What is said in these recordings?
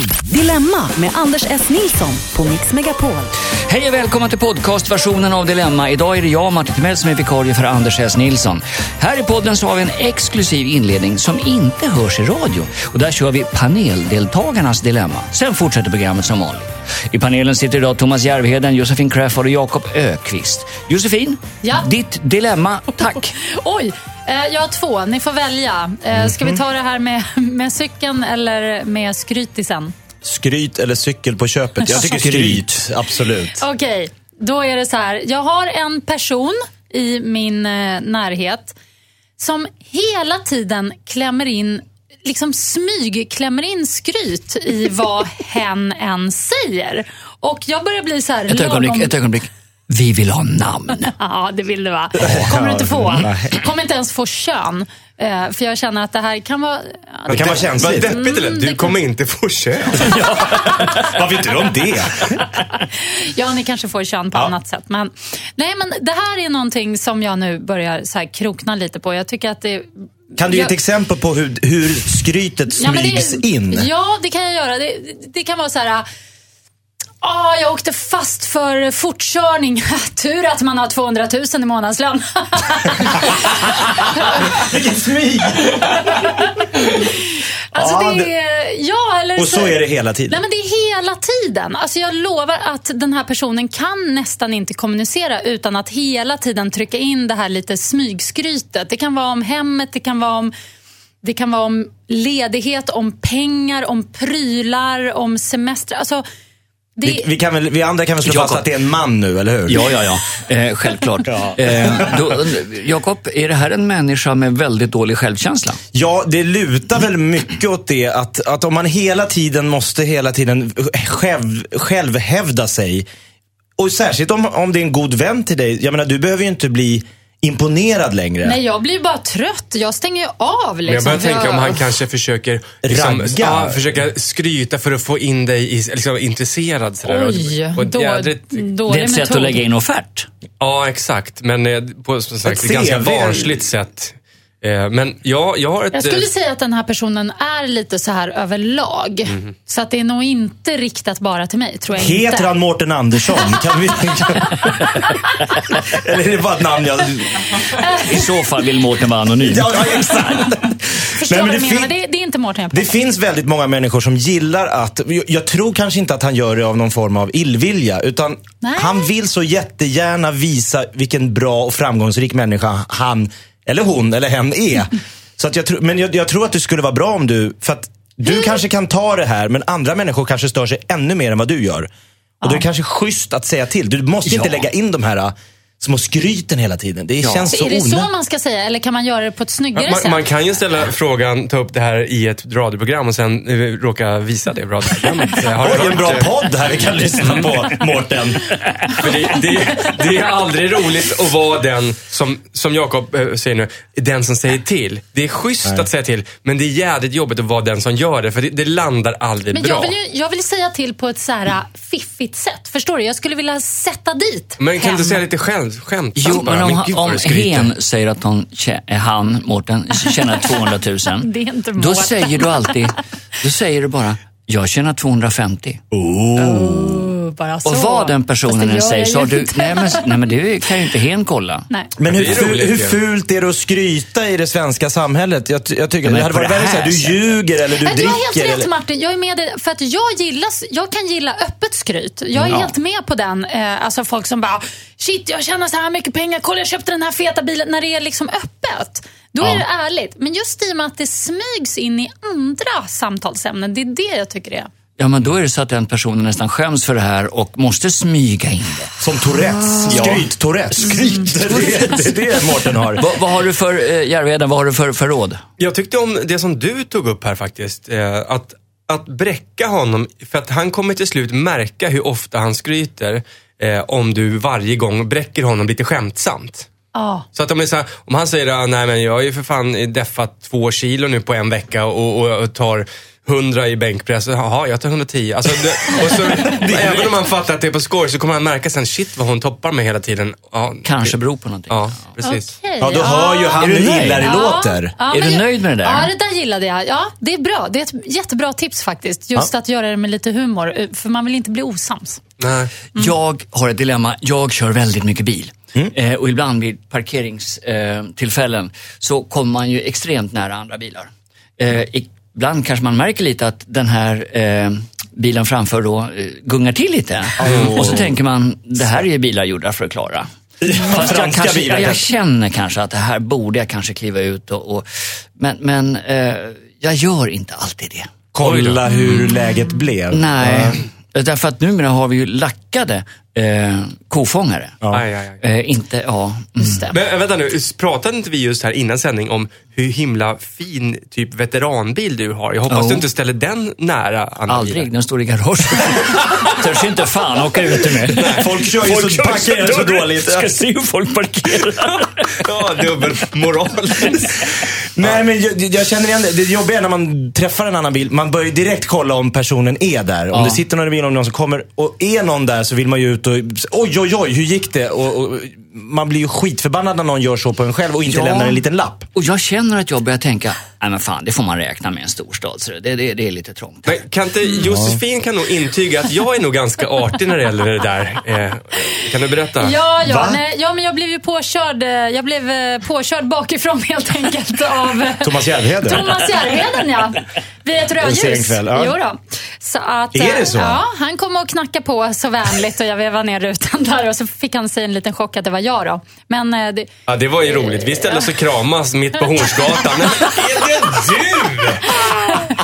Dilemma med Anders S. Nilsson på Mix Megapol. Hej och välkommen till podcastversionen av Dilemma. Idag är det jag, Martin Timell, som är vikarie för Anders S. Nilsson. Här i podden så har vi en exklusiv inledning som inte hörs i radio. Och där kör vi paneldeltagarnas dilemma. Sen fortsätter programmet som vanligt. I panelen sitter idag Thomas Järvheden, Josefin Crafoord och Jakob Ökvist. Josefin, Ja. ditt dilemma, tack. Oj, jag har två. Ni får välja. Eh, Ska Mhm. vi ta det här med, med cykeln eller med skrytisen? Skryt eller cykel på köpet? Jag tycker skryt, absolut. Okej, då är det så här. Jag har en person i min eh, närhet som hela tiden klämmer in liksom smyg klämmer in skryt i vad hen än säger. Och jag börjar bli så här... Ett ögonblick, ett ögonblick. Vi vill ha namn. Ja, det vill du va? kommer du inte få. kommer inte ens få kön. Eh, för jag känner att det här kan vara... Det kan vara Vad känsligt. deppigt det lät. Du kommer inte få kön. Vad vet du om det? Ja, ni kanske får kön på annat sätt. Men, nej, men det här är någonting som jag nu börjar så här krokna lite på. Jag tycker att det... Kan du ge ett jag- exempel på hur, hur skrytet Ja, smygs det, in? Ja, det kan jag göra. Det, det kan vara så här... Ah, jag åkte fast för fortkörning. Tur att man har 200 000 i månadslön. Vilket smyg! Alltså Ja, det är, ja, eller Och så är det hela tiden. Nej, men det är hela tiden. Alltså jag lovar att den här personen kan nästan inte kommunicera utan att hela tiden trycka in det här lite smygskrytet. Det kan vara om hemmet, det kan vara om det kan vara om ledighet, om pengar, om prylar, om semester. Alltså, det, Vi, vi, kan väl, vi andra kan väl slå Jakob. fast att det är en man nu, eller hur? Ja, ja, ja. Eh, självklart. Eh, då, Jakob, är det här en människa med väldigt dålig självkänsla? Ja, det lutar väl mycket åt det att, att om man hela tiden måste hela tiden själv, själv hävda sig. Och särskilt om, om det är en god vän till dig. Jag menar, du behöver ju inte bli imponerad längre. nej, jag blir ju bara trött. Jag stänger ju av. Liksom, Men jag börjar för tänka om han kanske försöker liksom, ja, försöka skryta för att få in dig i, liksom, intresserad. Sådär. Oj, och, och då, jädrigt, Det är ett sätt att lägga in offert. ja, exakt. Men eh, på som sagt, Ett ett ganska barnsligt sätt. Eh, Men ja, jag har ett... Jag skulle eh, säga att den här personen är lite så här överlag. Mhm. Så att det är nog inte riktat bara till mig, tror jag inte. Heter han Mårten Andersson? Kan vi... eller är det bara ett namn jag... I så fall vill Mårten vara anonym. Ja, ja exakt. Förstår Nej, vad men du det menar? Det, det är inte Mårten jag pratar Det finns väldigt många människor som gillar att, jag- jag tror kanske inte att han gör det av någon form av illvilja, utan Nej. han vill så jättegärna visa vilken bra och framgångsrik människa han, eller hon, eller hen är. Så att jag tror, men jag, jag tror att det skulle vara bra om du, för att du kanske kan ta det här, men andra människor kanske stör sig ännu mer än vad du gör. Och då är det kanske schysst att säga till. Du måste inte Ja. lägga in de här små skryten hela tiden. Det känns så Är det så man ska säga eller kan man göra det på ett snyggare man, sätt? man kan ju ställa frågan, ta upp det här i ett radioprogram och sen eh, råka visa det i radioprogrammet. Eh, Har du Oj, en bra eh, podd här vi kan lyssna på, Mårten. Det, det, det är aldrig roligt att vara den som, som Jakob eh, säger nu, den som säger till. Det är schysst att säga till, men det är jävligt jobbigt att vara den som gör det, för det, det landar aldrig Men bra. jag vill, ju, jag vill säga till på ett så här äh, fiffigt sätt. Förstår du? Jag skulle vilja sätta dit Men kan du hen. säga lite skämt, skämtsamt Jo, bara? men om, gud, vad om hen säger att hon, eh, han, Mårten, tjänar 200 000. Det är inte Då säger du alltid, då säger du bara, jag tjänar 250. Oh, bara så. Och vad den personen än gör säger så har du, nej men, nej men det kan ju inte hen kolla. Nej. Men hur, hur ja. fult är det att skryta i det svenska samhället? Jag, jag tycker Men det hade varit värre här att du ljuger eller du Nej, du dricker. har helt rätt eller... Martin. Jag är med dig, för att jag, gillar, jag kan gilla öppet skryt. Jag är Ja. helt med på den. Eh, alltså folk som bara, shit jag tjänar så här mycket pengar, kolla jag köpte den här feta bilen. När det är liksom öppet. Då Ja. är det ärligt. Men just i och med att det smygs in i andra samtalsämnen, det är det jag tycker det är. Ja men då är det så att den personen nästan skäms för det här och måste smyga in det. Som Tourettes. Ja. Skryt-Tourettes. Skryt. Det är det, det, Mårten har. Vad, vad har du för, eh, Järvheden, vad har du för, för råd? Jag tyckte om det som du tog upp här faktiskt. Eh, att, att bräcka honom, för att han kommer till slut märka hur ofta han skryter eh, om du varje gång bräcker honom lite skämtsamt. Så att om, är så här, om han säger att nej men jag har ju för fan deffat två kilo nu på en vecka och, och, och tar 100 i bänkpress. Jaha, jag tar 110. Alltså, det, och så, även om man fattar att det är på skoj så kommer man märka sen, shit vad hon toppar med hela tiden. Ja, Kanske beror på någonting. Ja, precis. Okej, Ja, då hör ju han Är du hur illa det låter. Ja, Är du nöjd med det där? Ja, det där gillade jag. Ja, det är bra. Det är ett jättebra tips faktiskt. Just att göra det med lite humor. eh, För man vill inte bli osams. Nej. Jag har ett dilemma. Jag kör väldigt mycket bil. Eh, och ibland vid parkeringstillfällen eh, tillfällen så kommer man ju extremt nära andra bilar. Eh, ibland kanske man märker lite att den här eh, bilen framför då eh, gungar till lite. Och så tänker man, det här är ju bilar gjorda för att klara. Fast jag, kanske, bilar jag, känner kanske att det här borde jag kanske kliva ut och... och men men eh, jag gör inte alltid det. Kolla hur läget blev. Nej, därför att numera har vi ju lackade eh, kofångare. Aj, aj, aj. Eh, inte, ja. Mm. Det. Men äh, vänta nu, pratade inte vi just här innan sändning om hur himla fin typ veteranbil du har? Jag hoppas Jo. du inte ställer den nära andra Aldrig, den står i garaget. Törs inte fan åka ut med. Folk kör ju så, parkerar så dåligt. Ska se hur folk parkerar. Ja, dubbelmoral. Nej, men jag, jag känner igen det. Det jobbiga är när man träffar en annan bil. Man börjar ju direkt kolla om personen är där. Om Ja. det sitter någon i bilen, om någon som kommer. Och är någon där så vill man ju ut och, oj, oj, oj, hur gick det? Och, och, man blir ju skitförbannad när någon gör så på en själv och inte Ja. lämnar en liten lapp. Och jag känner att jag börjar tänka, nej men fan, det får man räkna med en storstad. Så det, det, det är lite trångt. Men kan inte, Josefin kan nog intyga att jag är nog ganska artig när det gäller det där. Eh, kan du berätta? Ja, ja, nej, ja, men jag blev ju påkörd, eh, jag blev eh, påkörd bakifrån helt enkelt av eh, Thomas Järvheden. Thomas Järvheden, ja. Vid ett rödljus. kväll, ja. Jo då. Så att, Är det så? Ja, han kom och knackade på så vänligt och jag vevade ner rutan där och så fick han sig en liten chock att det var jag då. Men det, Ja, det var ju roligt. Vi ställde oss och kramas mitt på Hornsgatan. är det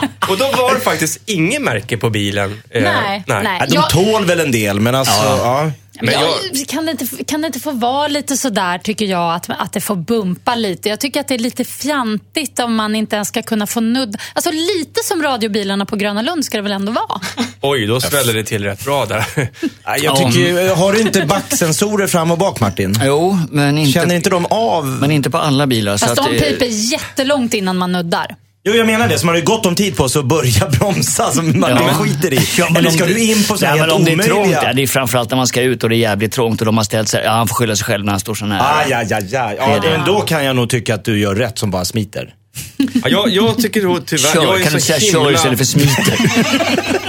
du? Och då var det faktiskt inget märke på bilen. Eh, Nej, nej. Nej, de Jag- tål väl en del, men alltså, ja. Men jag, kan, det inte, kan det inte få vara lite sådär, tycker jag, att, att det får bumpa lite? Jag tycker att det är lite fjantigt om man inte ens ska kunna få nudd. Alltså lite som radiobilarna på Gröna Lund ska det väl ändå vara? Oj, då svällde det till rätt bra där. Jag tycker, har du inte backsensorer fram och bak Martin? Jo, men inte, Känner inte de av? men inte på alla bilar. Fast så att, de eh, piper jättelångt innan man nuddar. Jo, jag menar det. Så man har ju gott om tid på sig att börja bromsa som man Ja. skiter i. Ja, men Eller ska du in på sådana helt om det är trångt, omöjliga? ja, det är framförallt när man ska ut och det är jävligt trångt och de har ställt sig, ja han får skylla sig själv när han står så nära. Aj. Ja, Det är det. men då kan jag nog tycka att du gör rätt som bara smiter. Ja, jag, jag tycker då tyvärr... Kör, jag är kan så du säga himla, kör istället för smiter?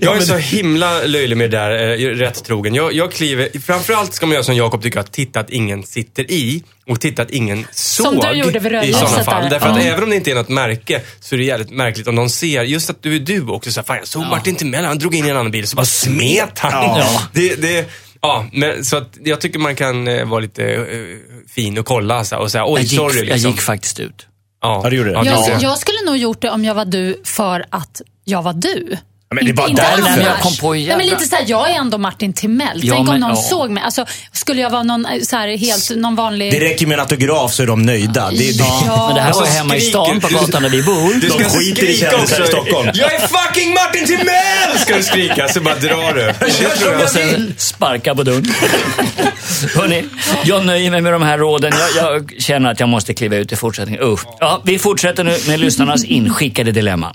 Jag är så himla löjlig med det där, eh, rätt trogen. Jag, jag kliver, framförallt ska man göra som Jakob tycker, att titta att ingen sitter i och titta att ingen såg. du gjorde vid I rödljuset sådana fall. där. Därför att även om det inte är något märke så är det jävligt märkligt om de ser, just att du är du också, så här, fan jag såg Martin Timell, han drog in i en annan bil, så bara smet han. Ja. Det, det, ja, men, så att jag tycker man kan eh, vara lite eh, fin och kolla så här, och säga, oj Jag gick, sorry. jag Liksom. gick faktiskt ut. Ja, Ja, det gjorde det. Ja, det Jag, jag skulle nog gjort det om jag var du för att jag var du. Men det bara inte därför. men jag kom på Nej, men lite såhär, jag är ändå Martin Timell. Ja, Tänk om men- någon ja. såg mig. Alltså, skulle jag vara någon eh, så här, helt, någon vanlig... Det räcker med en autograf så är de nöjda. Det, det, Ja. Men det här Alltså, var ju hemma i stan på gatan där vi bor. Du ska De skiter i skrika kändisar i. Stockholm. Jag är fucking Martin Timell! Ska du skrika, så bara drar du. Tror jag. Och sen sparka på dörren. Hörrni, jag nöjer mig med de här råden. Jag, jag känner att jag måste kliva ut i fortsättningen. Usch. Ja, vi fortsätter nu med lyssnarnas inskickade dilemman.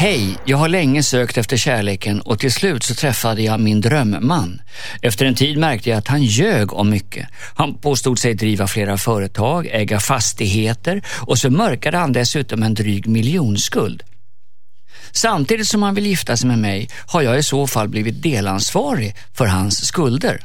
Hej, jag har länge sökt efter kärleken och till slut så träffade jag min drömman. Efter en tid märkte jag att han ljög om mycket. Han påstod sig driva flera företag, äga fastigheter och så mörkade han dessutom en dryg miljonskuld. Samtidigt som han vill gifta sig med mig har jag i så fall blivit delansvarig för hans skulder.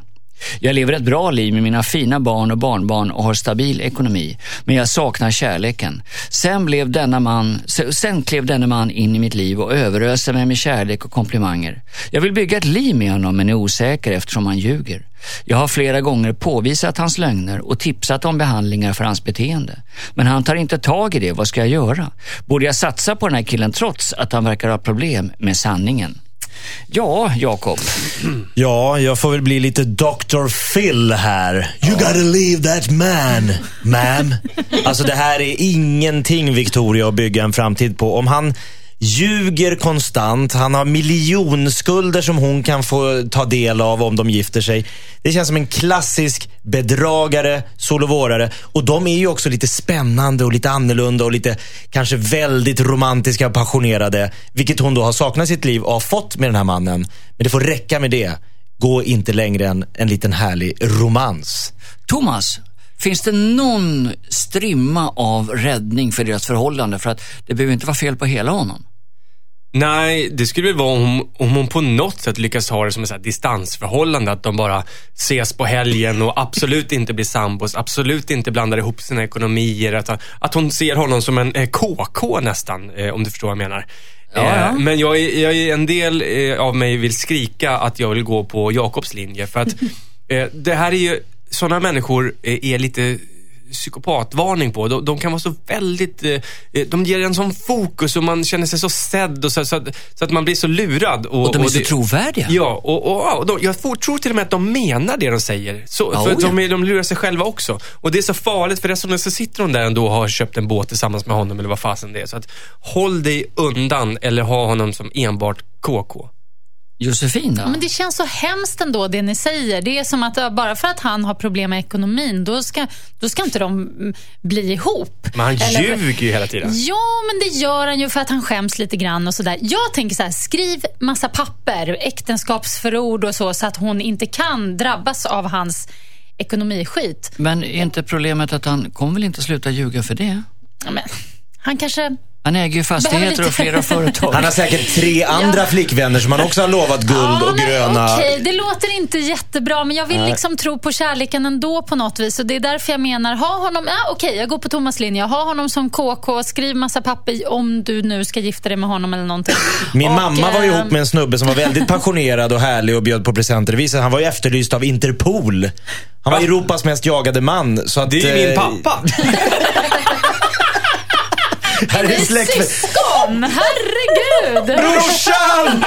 Jag lever ett bra liv med mina fina barn och barnbarn och har stabil ekonomi, men jag saknar kärleken. Sen, blev denna man, sen klev denna man in i mitt liv och överöste mig med kärlek och komplimanger. Jag vill bygga ett liv med honom men är osäker eftersom han ljuger. Jag har flera gånger påvisat hans lögner och tipsat om behandlingar för hans beteende. Men han tar inte tag i det, vad ska jag göra? Borde jag satsa på den här killen trots att han verkar ha problem med sanningen? Ja, Jakob. ja, jag får väl bli lite Dr. Phil här. You gotta leave that man, ma'am. Alltså det här är ingenting Victoria att bygga en framtid på. Om han ljuger konstant. Han har miljonskulder som hon kan få ta del av om de gifter sig. Det känns som en klassisk bedragare, solovårare. Och de är ju också lite spännande och lite annorlunda och lite kanske väldigt romantiska och passionerade. Vilket hon då har saknat i sitt liv och har fått med den här mannen. Men det får räcka med det. Gå inte längre än en liten härlig romans. Thomas, finns det någon strimma av räddning för deras förhållande? För att det behöver inte vara fel på hela honom. Nej, det skulle väl vara om, om hon på något sätt lyckas ha det som ett distansförhållande. Att de bara ses på helgen och absolut inte blir sambos, absolut inte blandar ihop sina ekonomier. Att, att hon ser honom som en eh, KK nästan, eh, om du förstår vad jag menar. Ja, ja. Eh, men jag, jag, en del eh, av mig vill skrika att jag vill gå på Jakobs linje. För att eh, det här är ju, sådana människor eh, är lite psykopatvarning på. De, de kan vara så väldigt, eh, eh, de ger en sån fokus och man känner sig så sedd och så, så, att, så att man blir så lurad. Och, Och de är så det- trovärdiga. Ja, och, och, och de, jag tror till och med att de menar det de säger. Så, Ja, för oh de, ja. de lurar sig själva också. Och det är så farligt för resten så sitter de där ändå och har köpt en båt tillsammans med honom eller vad fasen det är. Så att håll dig undan eller ha honom som enbart KK. Josefin då? Men det känns så hemskt ändå det ni säger. Det är som att bara för att han har problem med ekonomin, då ska, då ska inte de mm, bli ihop. Men han Eller- ljuger ju hela tiden. Ja, men det gör han ju för att han skäms lite grann och sådär. Jag tänker så här, skriv massa papper, äktenskapsförord och så, så att hon inte kan drabbas av hans ekonomiskit. Men är inte problemet att han kommer väl inte sluta ljuga för det? Ja, Men, han kanske... Han äger ju fastigheter och flera företag. Han har säkert tre andra flickvänner som han också har lovat guld Ja, och nej, gröna. Okej, det låter inte jättebra, men jag vill Nej. liksom tro på kärleken ändå på något vis. Och det är därför jag menar, ha honom, ja, okej, jag går på Thomas linje. Ha honom som KK, skriv massa papper om du nu ska gifta dig med honom eller någonting. Min Och, mamma var ihop med en snubbe som var väldigt passionerad och härlig och bjöd på presenter. Han var ju efterlyst av Interpol. Han var Va? Europas mest jagade man. Så att, Det är ju min eh, pappa. Här är Ni en släkt... syskon, herregud! Brorsan!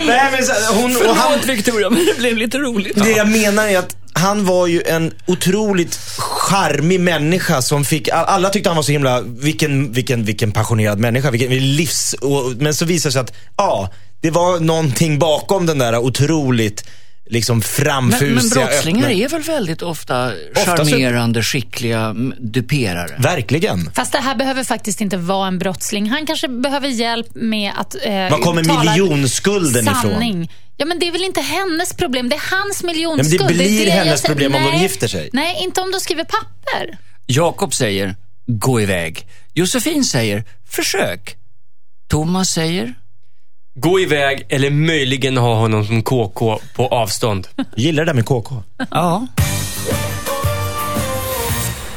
Nej men så, hon, och han, Förlåt Victoria, men det blev lite roligt. det jag menar är att han var ju en otroligt charmig människa som fick, all- alla tyckte han var så himla, vilken, vilken, vilken passionerad människa, vilken livs, och, men så visade det sig att, ja, det var någonting bakom den där otroligt liksom Men, framfusiga, men brottslingar öppna- är väl väldigt ofta Ofta så- charmerande, skickliga mm, duperare? Verkligen. Fast det här behöver faktiskt inte vara en brottsling. Han kanske behöver hjälp med att eh, Var kommer miljonskulden ifrån? sanning. Ja, men det är väl inte hennes problem, det är hans Ja, miljonskuld. men det blir är jag hennes säger. problem om de Nej. gifter sig. Nej, inte om de skriver papper. Jakob säger, gå iväg. Josefin säger, försök. Thomas säger, Gå iväg eller möjligen ha honom som KK på avstånd. Gillar det där med KK. ja.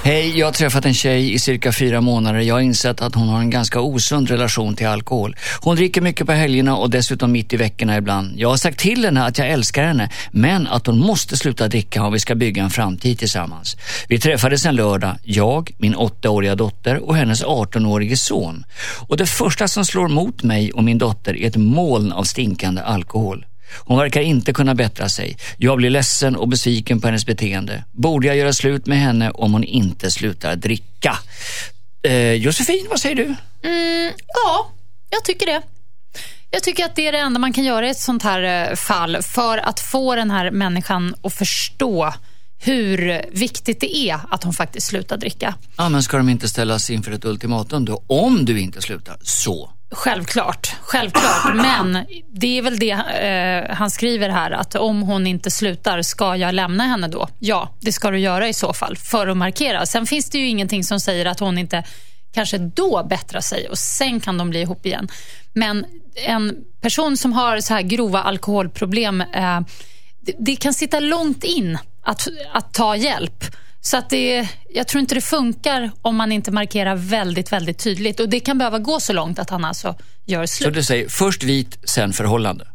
Hej, jag har träffat en tjej i cirka fyra månader. Jag har insett att hon har en ganska osund relation till alkohol. Hon dricker mycket på helgerna och dessutom mitt i veckorna ibland. Jag har sagt till henne att jag älskar henne, men att hon måste sluta dricka om vi ska bygga en framtid tillsammans. Vi träffades en lördag, jag, min åttaåriga dotter och hennes 18-årige son. Och det första som slår mot mig och min dotter är ett moln av stinkande alkohol. Hon verkar inte kunna bättra sig. Jag blir ledsen och besviken på hennes beteende. Borde jag göra slut med henne om hon inte slutar dricka? Eh, Josefin, vad säger du? Mm, ja, jag tycker det. Jag tycker att det är det enda man kan göra i ett sånt här eh, fall för att få den här människan att förstå hur viktigt det är att hon faktiskt slutar dricka. Ja, men ska de inte ställas inför ett ultimatum då? Om du inte slutar, så. Självklart, självklart. Men det är väl det eh, han skriver här, att om hon inte slutar, ska jag lämna henne då? Ja, det ska du göra i så fall, för att markera. Sen finns det ju ingenting som säger att hon inte kanske då bättrar sig och sen kan de bli ihop igen. Men en person som har så här grova alkoholproblem, eh, det, det kan sitta långt in att, att ta hjälp. Så att det, jag tror inte det funkar om man inte markerar väldigt, väldigt tydligt. Och Det kan behöva gå så långt att han alltså gör Så slut. du säger först vit, sen förhållande.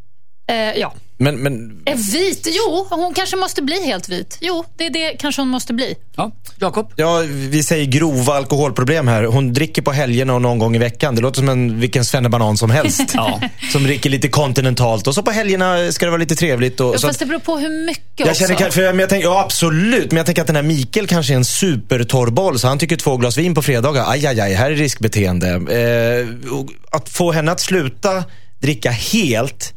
Eh, ja. Men, men Är vit? Jo, hon kanske måste bli helt vit. Jo, det är det kanske hon måste bli. Ja, Jakob? Ja, vi säger grova alkoholproblem här. Hon dricker på helgerna och någon gång i veckan. Det låter som en, vilken svennebanan som helst. Ja. Som dricker lite kontinentalt och så på helgerna ska det vara lite trevligt. Och, Ja, så fast det beror på hur mycket jag också. känner, för, men jag tänker, ja absolut, men jag tänker att den här Mikael kanske är en supertorrboll. Så han tycker två glas vin på fredagar, aj, aj, aj, här är riskbeteende. Eh, att få henne att sluta dricka helt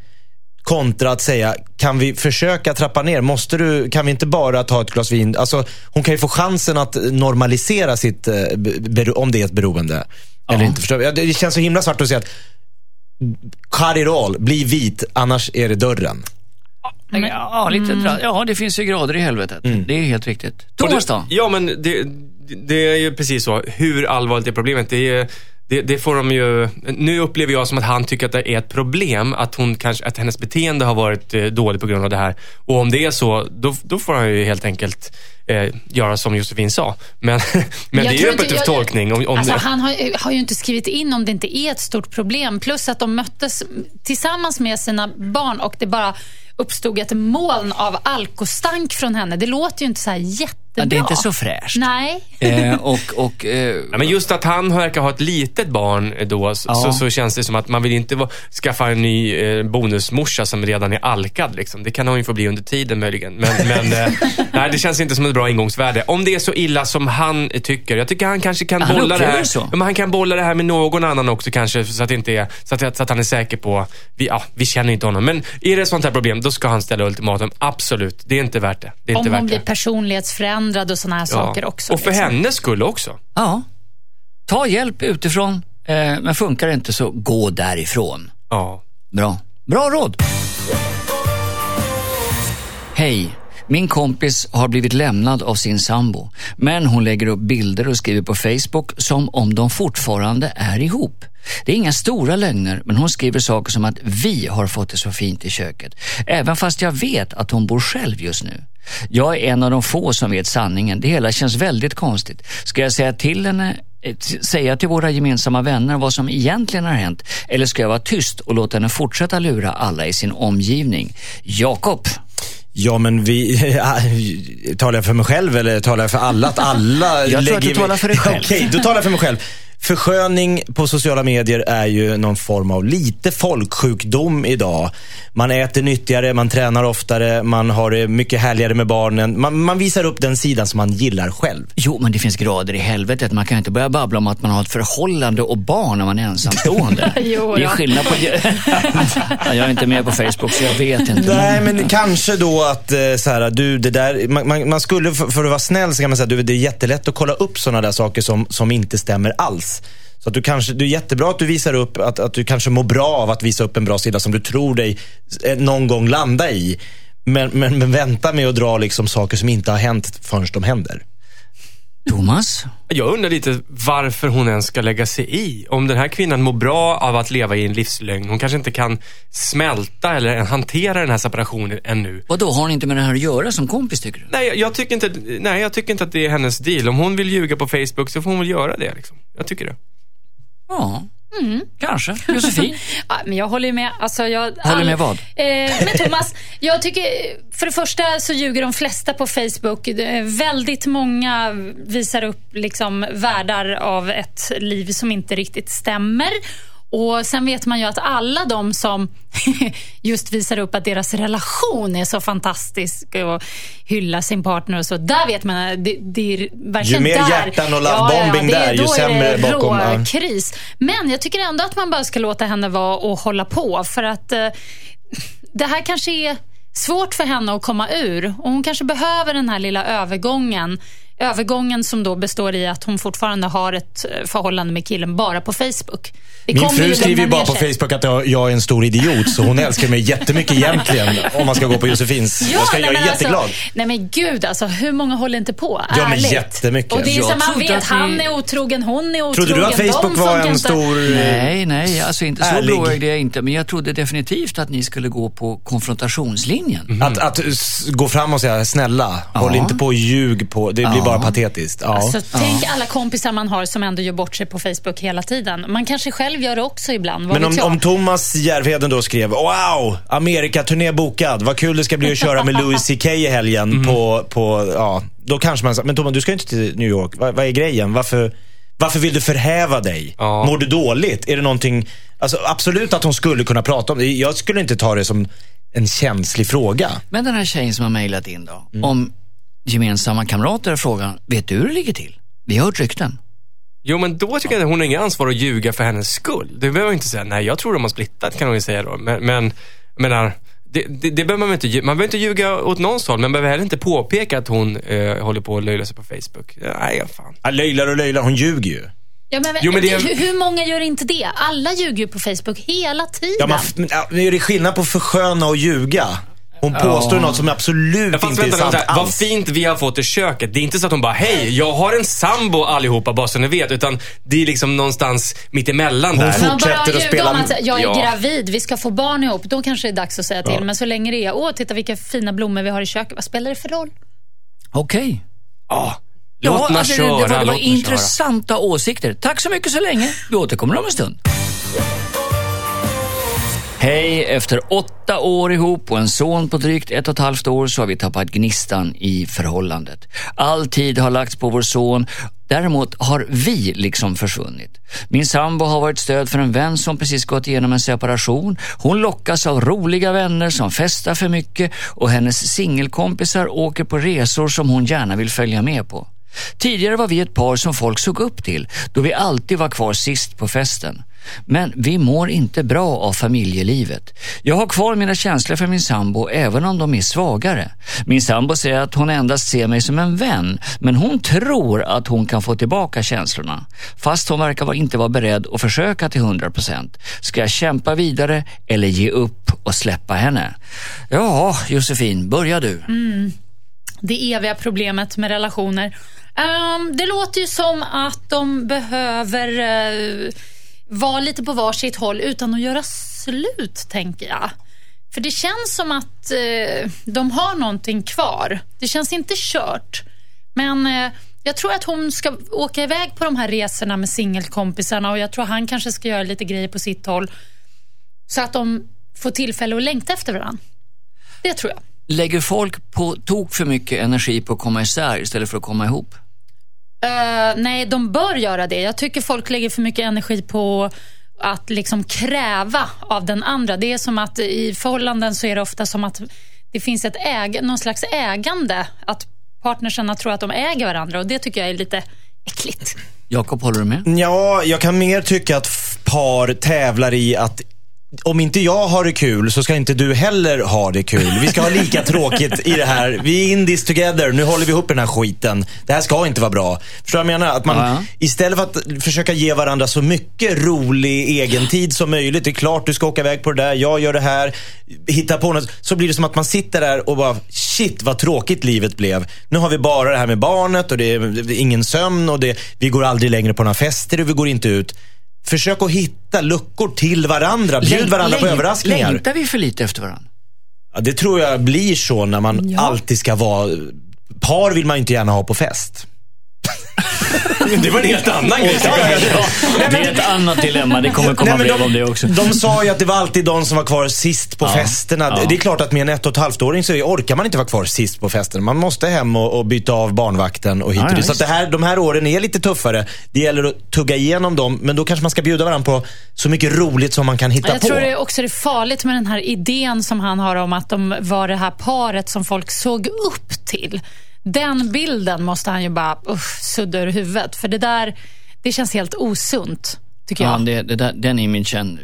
kontra att säga, kan vi försöka trappa ner? Måste du, kan vi inte bara ta ett glas vin? Alltså, hon kan ju få chansen att normalisera sitt, eh, om det är ett beroende. Eller inte, förstår, du? Ja, det känns så himla svart att säga att cut it all, bli vit, annars är det dörren. Ja, lite dra- ja, det finns ju grader i helvetet. Det är helt riktigt. Thomas då? Ja, men det, det är ju precis så. Hur allvarligt är problemet? Det, är, det, det får de ju... Nu upplever jag som att han tycker att det är ett problem att, hon kanske, att hennes beteende har varit eh, dåligt på grund av det här. Och om det är så, då, då får han ju helt enkelt eh, göra som Josefin sa. Men, men det är ju för jag- tolkning. Om, om alltså, han har, ju- har ju inte skrivit in om det inte är ett stort problem. Plus att de möttes tillsammans med sina barn och det bara uppstod ett moln av alkostank från henne. Det låter ju inte så här jättebra. Ja, det är inte så fräscht. Nej. Eh, och, och, eh, Ja, men just att han verkar ha ett litet barn då, så, Ja. så, så känns det som att man vill inte va- skaffa en ny eh, bonusmorsa som redan är alkad. Liksom. Det kan hon ju få bli under tiden möjligen. Men, men eh, nej, det känns inte som ett bra ingångsvärde. Om det är så illa som han tycker. Jag tycker han kanske kan Han bolla det här. Ja, men han kan bolla det här med någon annan också kanske. Så att, det inte är, så att, så att han är säker på, vi, ja, vi känner inte honom. Men är det ett sånt här problem, då ska han ställa ultimatum. Absolut, det är inte värt det. det är inte Om hon värt blir det. Personlighetsförändrad och såna här saker också. Och för liksom. hennes skull också. ja, ta hjälp utifrån. Eh, men funkar det inte så gå därifrån. Ja. Bra. Bra råd. Hej. Min kompis har blivit lämnad av sin sambo. Men hon lägger upp bilder och skriver på Facebook som om de fortfarande är ihop. Det är inga stora lögner, men hon skriver saker som att vi har fått det så fint i köket. Även fast jag vet att hon bor själv just nu. Jag är en av de få som vet sanningen. Det hela känns väldigt konstigt. Ska jag säga till henne eh, säga till våra gemensamma vänner vad som egentligen har hänt? Eller ska jag vara tyst och låta henne fortsätta lura alla i sin omgivning? Jakob, Ja, men vi... talar jag för mig själv eller talar jag för alla? Att alla Jag tror att du lägger- talar för dig själv. Okej, då talar jag för mig själv. Försköning på sociala medier är ju någon form av lite folksjukdom idag. Man äter nyttigare, man tränar oftare, man har det mycket härligare med barnen. Man, man visar upp den sidan som man gillar själv. Jo, men det finns grader i helvetet. Man kan inte börja babbla om att man har ett förhållande och barn när man är ensamstående. Jo, det är skillnad på... Ja, jag är inte med på Facebook så jag vet inte. Nej, men kanske då att eh, så här, du, det där, man, man, man skulle, för, för att vara snäll så kan man säga, du, det är jättelätt att kolla upp sådana där saker som, som inte stämmer alls. Så att du kanske, det är jättebra att du visar upp, att, att du kanske mår bra av att visa upp en bra sida som du tror dig eh, någon gång landa i. Men, men, men vänta med att dra liksom saker som inte har hänt förrän de händer. Thomas? Jag undrar lite varför hon ens ska lägga sig i. Om den här kvinnan mår bra av att leva i en livslögn. Hon kanske inte kan smälta eller hantera den här separationen ännu. Och då har hon inte med det här att göra som kompis tycker du? Nej, jag- jag tycker inte, nej, jag tycker inte att det är hennes deal. Om hon vill ljuga på Facebook så får hon väl göra det. Liksom. Jag tycker det. Ja, kanske. Josefin? Ja, men jag håller med. Alltså, jag, Håller med vad? Eh, men Thomas, jag tycker, för det första så ljuger de flesta på Facebook. Väldigt många visar upp liksom världar av ett liv som inte riktigt stämmer. Och Sen vet man ju att alla de som just visar upp att deras relation är så fantastisk och hyllar sin partner och så. Där vet man, det, det är verkligen Ju mer där. hjärtan och lovebombing det är- där, ju då är sämre det bakom, ja. rå kris. Men jag tycker ändå att man bara ska låta henne vara och hålla på. För att eh, det här kanske är svårt för henne att komma ur. Och hon kanske behöver den här lilla övergången. Övergången som då består i att hon fortfarande har ett eh, förhållande med killen bara på Facebook. Min fru skriver ju bara på. Facebook att jag, är en stor idiot, så hon älskar mig jättemycket egentligen. Om man ska gå på Josefins. jag, ska, nej, jag är men jätteglad. Alltså, nej men gud alltså, hur många håller inte på? Ja, men jättemycket. Och det är Jag så man vet, att ni- han är otrogen, hon är otrogen. Trodde du att Facebook var en stor... Nej, nej, alltså inte så Ärlig. blåögd är jag inte. Men jag trodde definitivt att ni skulle gå på konfrontationslinjen. Att, att s- gå fram och säga, snälla, håll inte på och ljug på. Det blir Ja. bara patetiskt. Ja. Alltså, tänk alla kompisar man har som ändå gör bort sig på Facebook hela tiden. Man kanske själv gör det också ibland. Men om, om Thomas Järvheden då skrev Wow, Amerikaturné bokad. Vad kul det ska bli att köra med Louis CK i helgen. Mm. På, på, ja, då kanske man säger, men Thomas du ska ju inte till New York. Vad, vad är grejen? Varför, varför vill du förhäva dig? Ja. Mår du dåligt? Är det någonting, alltså, absolut att hon skulle kunna prata om det. Jag skulle inte ta det som en känslig fråga. Men den här tjejen som har mejlat in då, Mm. om gemensamma kamrater och frågan, vet du hur det ligger till? Vi har hört rykten. Jo, men då tycker jag att hon har inget ansvar att ljuga för hennes skull. Det behöver jag inte säga. Nej, jag tror de har splittat kan hon ju säga då. Men, men menar, det, det, det behöver man inte ljuga. Man behöver inte ljuga åt någons håll, men man behöver heller inte påpeka att hon eh, håller på att löjla sig på Facebook. Nej, ja, fan. Ja, löjlar och löjlar, hon ljuger ju. Ja, men, Jo, men det hur, hur många gör inte det? Alla ljuger ju på Facebook hela tiden. Ja, man, men, ja, det är skillnad på försköna och ljuga. Hon påstår något som absolut Ja, fast inte är vänta, sant vänta. Vad alls. fint vi har fått i köket. Det är inte så att hon bara, hej, jag har en sambo allihopa, bara så ni vet. Utan det är liksom någonstans mittemellan Hon där. bara fortsätter att spela- om att jag är Ja. gravid, vi ska få barn ihop. Då kanske det är dags att säga till. Men så länge det är, åh titta vilka fina blommor vi har i köket. Vad spelar det för roll? Okej. Ja, låt Ja, mig alltså, det, köra, det var, det var mig köra. intressanta åsikter. Tack så mycket så länge. Vi återkommer om en stund. Hej, efter åtta år ihop och en son på drygt ett och ett halvt år så har vi tappat gnistan i förhållandet. All tid har lagts på vår son. Däremot har vi liksom försvunnit. Min sambo har varit stöd för en vän som precis gått igenom en separation. Hon lockas av roliga vänner som festar för mycket och hennes singelkompisar åker på resor som hon gärna vill följa med på. Tidigare var vi ett par som folk såg upp till då vi alltid var kvar sist på festen. Men vi mår inte bra av familjelivet. Jag har kvar mina känslor för min sambo även om de är svagare. Min sambo säger att hon endast ser mig som en vän men hon tror att hon kan få tillbaka känslorna. Fast hon verkar inte vara beredd att försöka till 100%. Ska jag kämpa vidare eller ge upp och släppa henne? Ja, Josefin, börja du. Mm. Det eviga problemet med relationer. Um, det låter ju som att de behöver uh, vara lite på varsitt håll utan att göra slut, tänker jag. För det känns som att eh, de har någonting kvar. Det känns inte kört. Men eh, jag tror att hon ska åka iväg på de här resorna med singelkompisarna och jag tror han kanske ska göra lite grejer på sitt håll. Så att de får tillfälle att längta efter varandra. Det tror jag. Lägger folk på tok för mycket energi på att komma isär istället för att komma ihop? Eh, nej, de bör göra det. Jag tycker folk lägger för mycket energi på att liksom kräva av den andra. Det är som att i förhållanden så är det ofta som att det finns ett äg, någon slags ägande. Att partnerserna tror att de äger varandra och det tycker jag är lite äckligt. Jakob, håller du med? Ja, jag kan mer tycka att par tävlar i att om inte jag har det kul så ska inte du heller ha det kul. Vi ska ha lika tråkigt i det här. Vi är in this together. Nu håller vi ihop den här skiten. Det här ska inte vara bra. Förstår du vad jag menar? Att man Ja. istället för att försöka ge varandra så mycket rolig egentid som möjligt. Det är klart du ska åka iväg på det där. Jag gör det här. Hitta på något. Så blir det som att man sitter där och bara, shit vad tråkigt livet blev. Nu har vi bara det här med barnet och det är, ingen sömn och det, vi går aldrig längre på några fester och vi går inte ut. Försök att hitta luckor till varandra. Bjud varandra på överraskningar. Längtar vi för lite efter varandra? Ja, det tror jag blir så när man alltid ska vara... Par vill man ju inte gärna ha på fest. Det var en helt annan grej. Det är ett annat dilemma. Det kommer komma brev de, om det också. De sa ju att det var alltid de som var kvar sist på Ja. festerna. Ja. Det är klart att med en ett och ett halvt-åring så orkar man inte vara kvar sist på festen. Man måste hem och, och byta av barnvakten och hit och ja, dit. Så det här, de här åren är lite tuffare. Det gäller att tugga igenom dem, men då kanske man ska bjuda varandra på så mycket roligt som man kan hitta Jag på. tror det också är farligt med den här idén som han har om att de var det här paret som folk såg upp till. Den bilden måste han ju bara usch, sudda ur huvudet. För det där, det känns helt osunt, tycker Ja, jag. det, det där, den imagen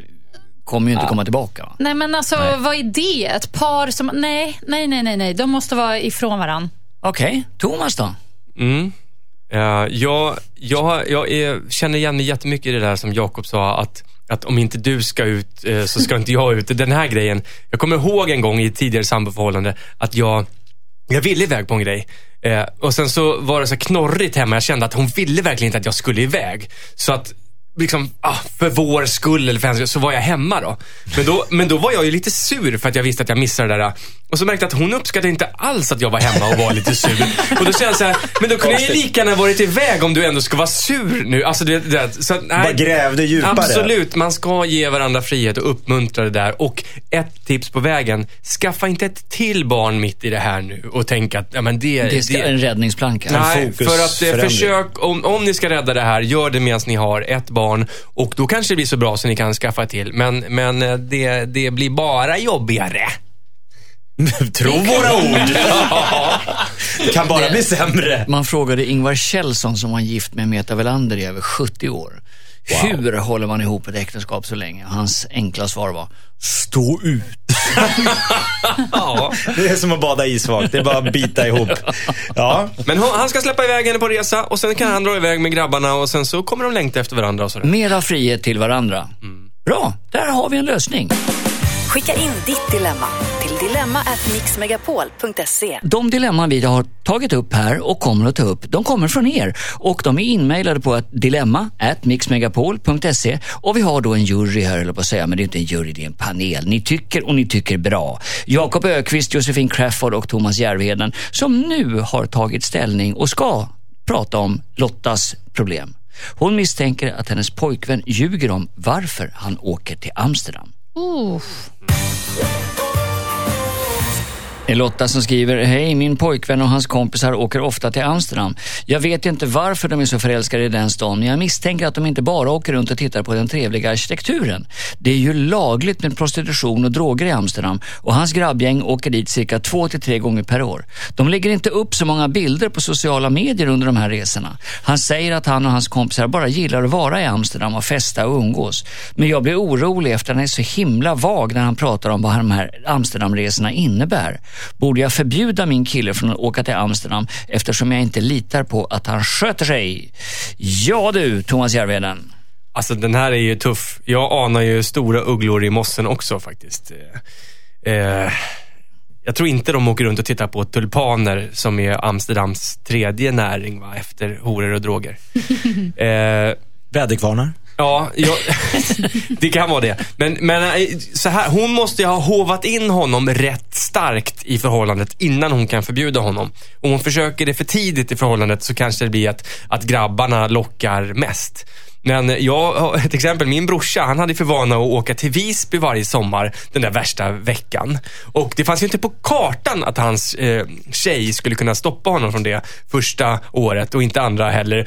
kommer ju inte komma tillbaka. Va? Nej men alltså, vad är det? Ett par som, nej, nej, nej, nej, nej. De måste vara ifrån varandra. Okej, Thomas då? Mm. Ja, jag jag, jag är, känner igen mig jättemycket i det där som Jakob sa, att, att om inte du ska ut eh, så ska inte jag ut. Den här grejen. Jag kommer ihåg en gång i ett tidigare samboförhållande att jag, jag ville iväg på en grej. Eh, och sen så var det så knorrigt hemma. Jag kände att hon ville verkligen inte att jag skulle iväg. Så att liksom, ah, för vår skull eller för hennes skull, så var jag hemma då. Men, då. men då var jag ju lite sur för att jag visste att jag missade det där. Och så märkte jag att hon uppskattade inte alls att jag var hemma och var lite sur. Och då kände jag så här, men då kunde jag ju lika gärna varit iväg om du ändå ska vara sur nu. Alltså det, det, så, att, nej, Bara grävde djupare. Absolut, man ska ge varandra frihet och uppmuntra det där. Och ett tips på vägen, skaffa inte ett till barn mitt i det här nu och tänk att, ja men det... Det ska en räddningsplanka. Nej, för att eh, förändring. försök, om, om ni ska rädda det här, gör det medan ni har ett barn. Och då kanske det blir så bra så ni kan skaffa till. Men, men eh, det, det blir bara jobbigare. Tro våra ord. Det kan bara bli sämre. Man frågade Ingvar Kjellson som var gift med Meta Velander i över 70 år. Hur håller man ihop ett äktenskap så länge? Hans enkla svar var, stå ut. Ja. Det är som att bada isvak. Det är bara att bita ihop. Ja. Men hon, han ska släppa iväg henne på resa och sen kan han dra iväg med grabbarna och sen så kommer de längta efter varandra och sådär. Mera frihet till varandra. Bra, där har vi en lösning. Skicka in ditt dilemma till dilemma@mixmegapol.se. De dilemman vi har tagit upp här och kommer att ta upp, de kommer från er. Och de är inmailade på ett dilemma mixmegapol.se och vi har då en jury här, eller på att säga, men det är inte en jury, det är en panel. Ni tycker och ni tycker bra. Jakob Ökvist, Josefin Crafoord och Thomas Järvheden som nu har tagit ställning och ska prata om Lottas problem. Hon misstänker att hennes pojkvän ljuger om varför han åker till Amsterdam. Uh, det är Lotta som skriver, hej min pojkvän och hans kompisar åker ofta till Amsterdam. Jag vet inte varför de är så förälskade i den stan, men jag misstänker att de inte bara åker runt och tittar på den trevliga arkitekturen. Det är ju lagligt med prostitution och droger i Amsterdam och hans grabbgäng åker dit cirka två till tre gånger per år. De lägger inte upp så många bilder på sociala medier under de här resorna. Han säger att han och hans kompisar bara gillar att vara i Amsterdam och festa och umgås. Men jag blir orolig efter att han är så himla vag när han pratar om vad de här Amsterdamresorna innebär. Borde jag förbjuda min kille från att åka till Amsterdam eftersom jag inte litar på att han sköter sig? Ja du, Thomas Järvheden. Alltså den här är ju tuff. Jag anar ju stora ugglor i mossen också faktiskt. Eh, eh, jag tror inte de åker runt och tittar på tulpaner som är Amsterdams tredje näring va? efter horor och droger. eh, Väderkvarnar. Ja, jag, det kan vara det. Men, men eh, så här, hon måste ju ha hovat in honom rätt starkt i förhållandet innan hon kan förbjuda honom. Om hon försöker det för tidigt i förhållandet så kanske det blir att, att grabbarna lockar mest. Men jag ett exempel, min brorsa, han hade för vana att åka till Visby varje sommar den där värsta veckan. Och det fanns ju inte på kartan att hans eh, tjej skulle kunna stoppa honom från det första året och inte andra heller.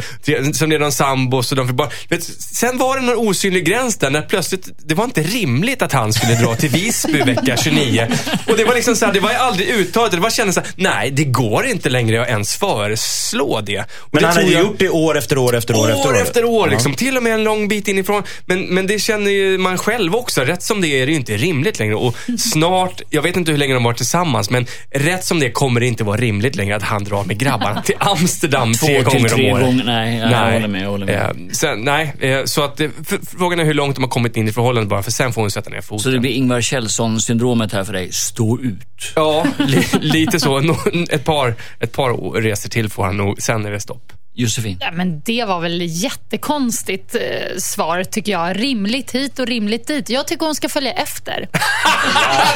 Som redan sambo så de fick vet, Sen var det någon osynlig gräns där när plötsligt, det var inte rimligt att han skulle dra till Visby vecka 29. Och det var liksom så här, det var aldrig uttalat, det var kändes så här, nej det går inte längre att ens föreslå det. Och Men det han hade jag- gjort det år efter år efter år, år efter år. efter år. Liksom. Till och med en lång bit inifrån. Men, men det känner ju man själv också. Rätt som det är, är det ju inte rimligt längre. Och snart, jag vet inte hur länge de har varit tillsammans, men rätt som det kommer det inte vara rimligt längre att han drar med grabbarna till Amsterdam Två tre gånger tre om året. gånger, nej, jag håller med, jag håller med. Eh, sen, nej, eh, så att eh, f- frågan är hur långt de har kommit in i förhållandet bara, för sen får hon sätta ner foten. Så det blir Ingvar Kjellson-syndromet här för dig. Stå ut. Ja, li, lite så. Ett par, ett par resor till får han nog, sen är det stopp. Josefin. ja, men det var väl jättekonstigt eh, svar tycker jag. Rimligt hit och rimligt dit. Jag tycker hon ska följa efter.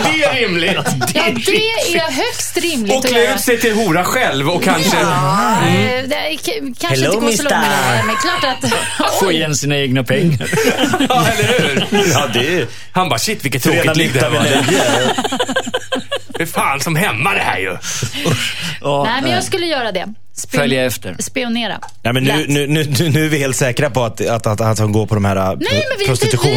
det är rimligt! Ja, det är högst rimligt Och klä ut sig till hora själv och kanske... Ja, eh, det k- kanske Hello, inte går så långt med det, men klart att... Få igen sina egna pengar. Ja, eller hur? Ja, det är Han bara, shit vilket tråkigt liv det här var. Det är fan som hemma det här ju. Nej, men jag skulle göra det. Spion- Följa efter. Spionera. Nej, men nu, nu, nu, nu, nu är vi helt säkra på att, att, att, att han går på de här äh, Nej, men vi är, vi är inte alls säkra på det.